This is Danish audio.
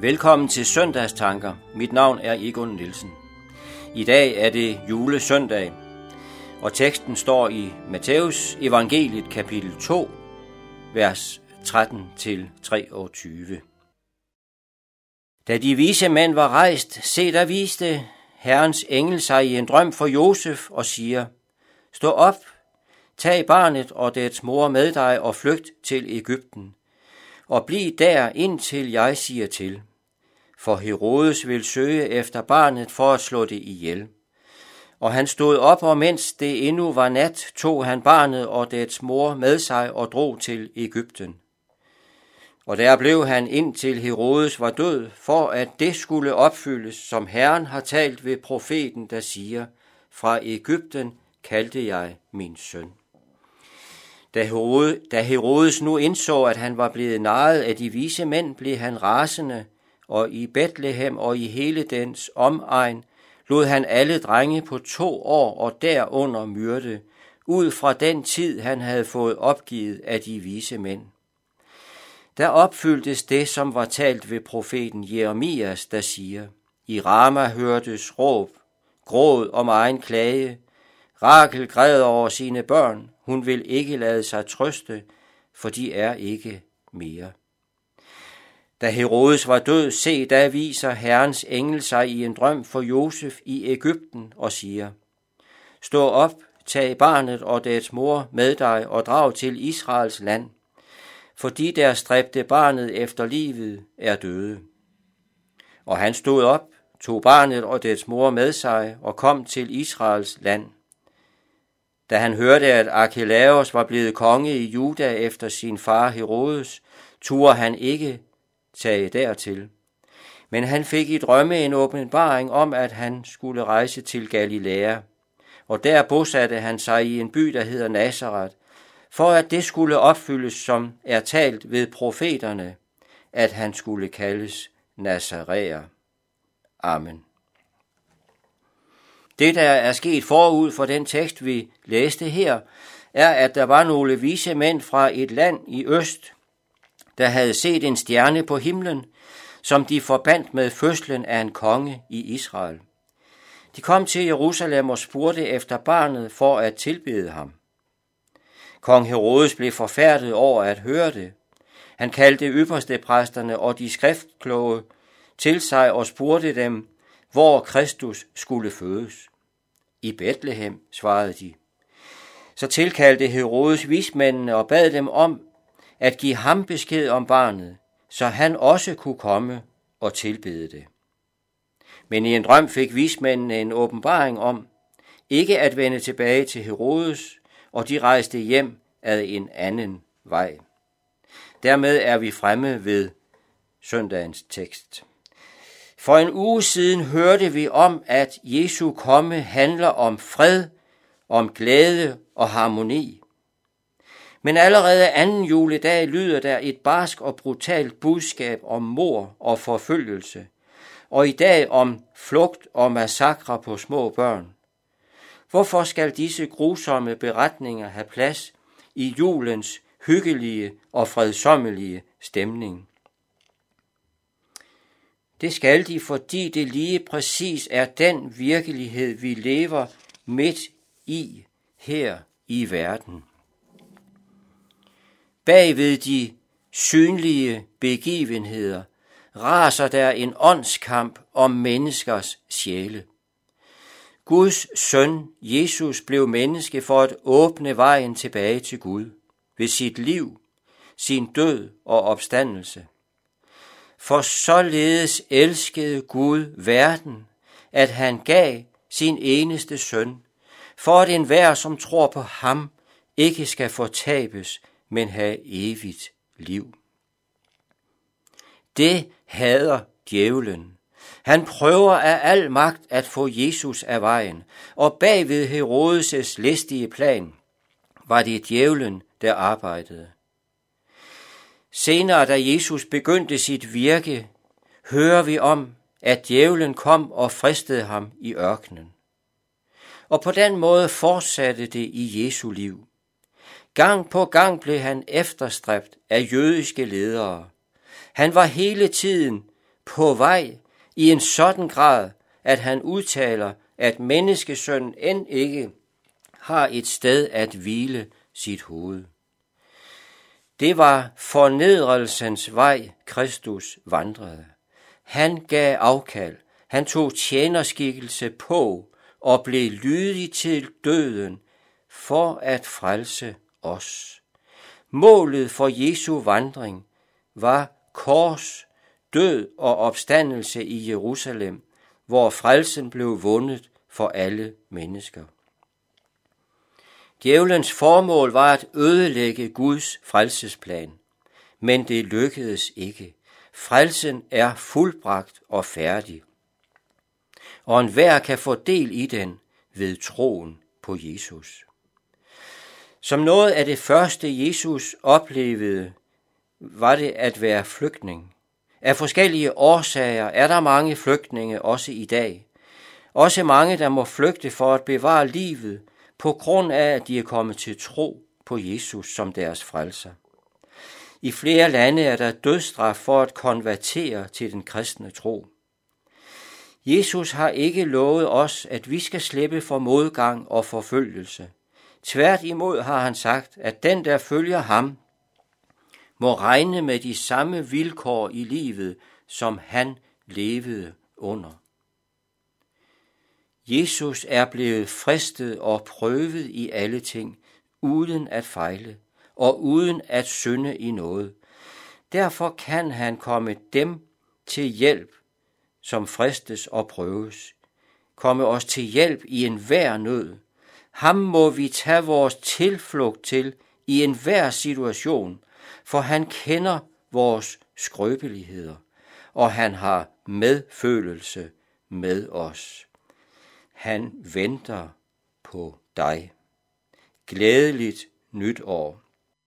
Velkommen til Søndagstanker. Mit navn er Egon Nielsen. I dag er det julesøndag, og teksten står i Matthæus evangeliet kapitel 2, vers 13-23. Da de vise mænd var rejst, se der viste Herrens engel sig i en drøm for Josef og siger, Stå op, tag barnet og dets mor med dig og flygt til Ægypten, og bliv der indtil jeg siger til for Herodes ville søge efter barnet for at slå det ihjel. Og han stod op, og mens det endnu var nat, tog han barnet og dets mor med sig og drog til Ægypten. Og der blev han indtil Herodes var død, for at det skulle opfyldes, som Herren har talt ved profeten, der siger, fra Ægypten kaldte jeg min søn. Da Herodes nu indså, at han var blevet naret af de vise mænd, blev han rasende, og i Bethlehem og i hele dens omegn lod han alle drenge på to år og derunder myrde, ud fra den tid han havde fået opgivet af de vise mænd. Der opfyldtes det, som var talt ved profeten Jeremias, der siger, I Rama hørtes råb, gråd om egen klage, Rakel græd over sine børn, hun vil ikke lade sig trøste, for de er ikke mere. Da Herodes var død, se, da viser Herrens engel sig i en drøm for Josef i Ægypten og siger, Stå op, tag barnet og dets mor med dig og drag til Israels land, for de der stræbte barnet efter livet er døde. Og han stod op, tog barnet og dets mor med sig og kom til Israels land. Da han hørte, at Archelaus var blevet konge i Juda efter sin far Herodes, turde han ikke tage dertil. Men han fik i drømme en åbenbaring om, at han skulle rejse til Galilea, og der bosatte han sig i en by, der hedder Nazareth, for at det skulle opfyldes, som er talt ved profeterne, at han skulle kaldes Nazaræer. Amen. Det, der er sket forud for den tekst, vi læste her, er, at der var nogle vise mænd fra et land i øst, der havde set en stjerne på himlen, som de forbandt med fødslen af en konge i Israel. De kom til Jerusalem og spurgte efter barnet for at tilbede ham. Kong Herodes blev forfærdet over at høre det. Han kaldte ypperste præsterne og de skriftkloge til sig og spurgte dem, hvor Kristus skulle fødes. I Bethlehem, svarede de. Så tilkaldte Herodes vismændene og bad dem om at give ham besked om barnet, så han også kunne komme og tilbede det. Men i en drøm fik vismændene en åbenbaring om, ikke at vende tilbage til Herodes, og de rejste hjem ad en anden vej. Dermed er vi fremme ved søndagens tekst. For en uge siden hørte vi om, at Jesu komme handler om fred, om glæde og harmoni. Men allerede anden juledag lyder der et barsk og brutalt budskab om mor og forfølgelse, og i dag om flugt og massakre på små børn. Hvorfor skal disse grusomme beretninger have plads i julens hyggelige og fredsommelige stemning? Det skal de, fordi det lige præcis er den virkelighed, vi lever midt i her i verden. Bagved de synlige begivenheder raser der en åndskamp om menneskers sjæle. Guds søn, Jesus, blev menneske for at åbne vejen tilbage til Gud ved sit liv, sin død og opstandelse. For således elskede Gud verden, at han gav sin eneste søn, for at enhver, som tror på ham, ikke skal fortabes, men have evigt liv. Det hader djævlen. Han prøver af al magt at få Jesus af vejen, og bagved Herodes' listige plan var det djævlen, der arbejdede. Senere, da Jesus begyndte sit virke, hører vi om, at djævlen kom og fristede ham i ørkenen. Og på den måde fortsatte det i Jesu liv. Gang på gang blev han efterstræbt af jødiske ledere. Han var hele tiden på vej i en sådan grad, at han udtaler, at menneskesønnen end ikke har et sted at hvile sit hoved. Det var fornedrelsens vej, Kristus vandrede. Han gav afkald, han tog tjenerskikkelse på og blev lydig til døden for at frelse os. Målet for Jesu vandring var kors, død og opstandelse i Jerusalem, hvor frelsen blev vundet for alle mennesker. Djævelens formål var at ødelægge Guds frelsesplan, men det lykkedes ikke. Frelsen er fuldbragt og færdig, og enhver kan få del i den ved troen på Jesus. Som noget af det første, Jesus oplevede, var det at være flygtning. Af forskellige årsager er der mange flygtninge også i dag. Også mange, der må flygte for at bevare livet, på grund af, at de er kommet til tro på Jesus som deres frelser. I flere lande er der dødsstraf for at konvertere til den kristne tro. Jesus har ikke lovet os, at vi skal slippe for modgang og forfølgelse. Tværtimod har han sagt, at den, der følger ham, må regne med de samme vilkår i livet, som han levede under. Jesus er blevet fristet og prøvet i alle ting, uden at fejle og uden at synde i noget. Derfor kan han komme dem til hjælp, som fristes og prøves. Komme os til hjælp i enhver nød. Ham må vi tage vores tilflugt til i enhver situation, for han kender vores skrøbeligheder, og han har medfølelse med os. Han venter på dig. Glædeligt nytår.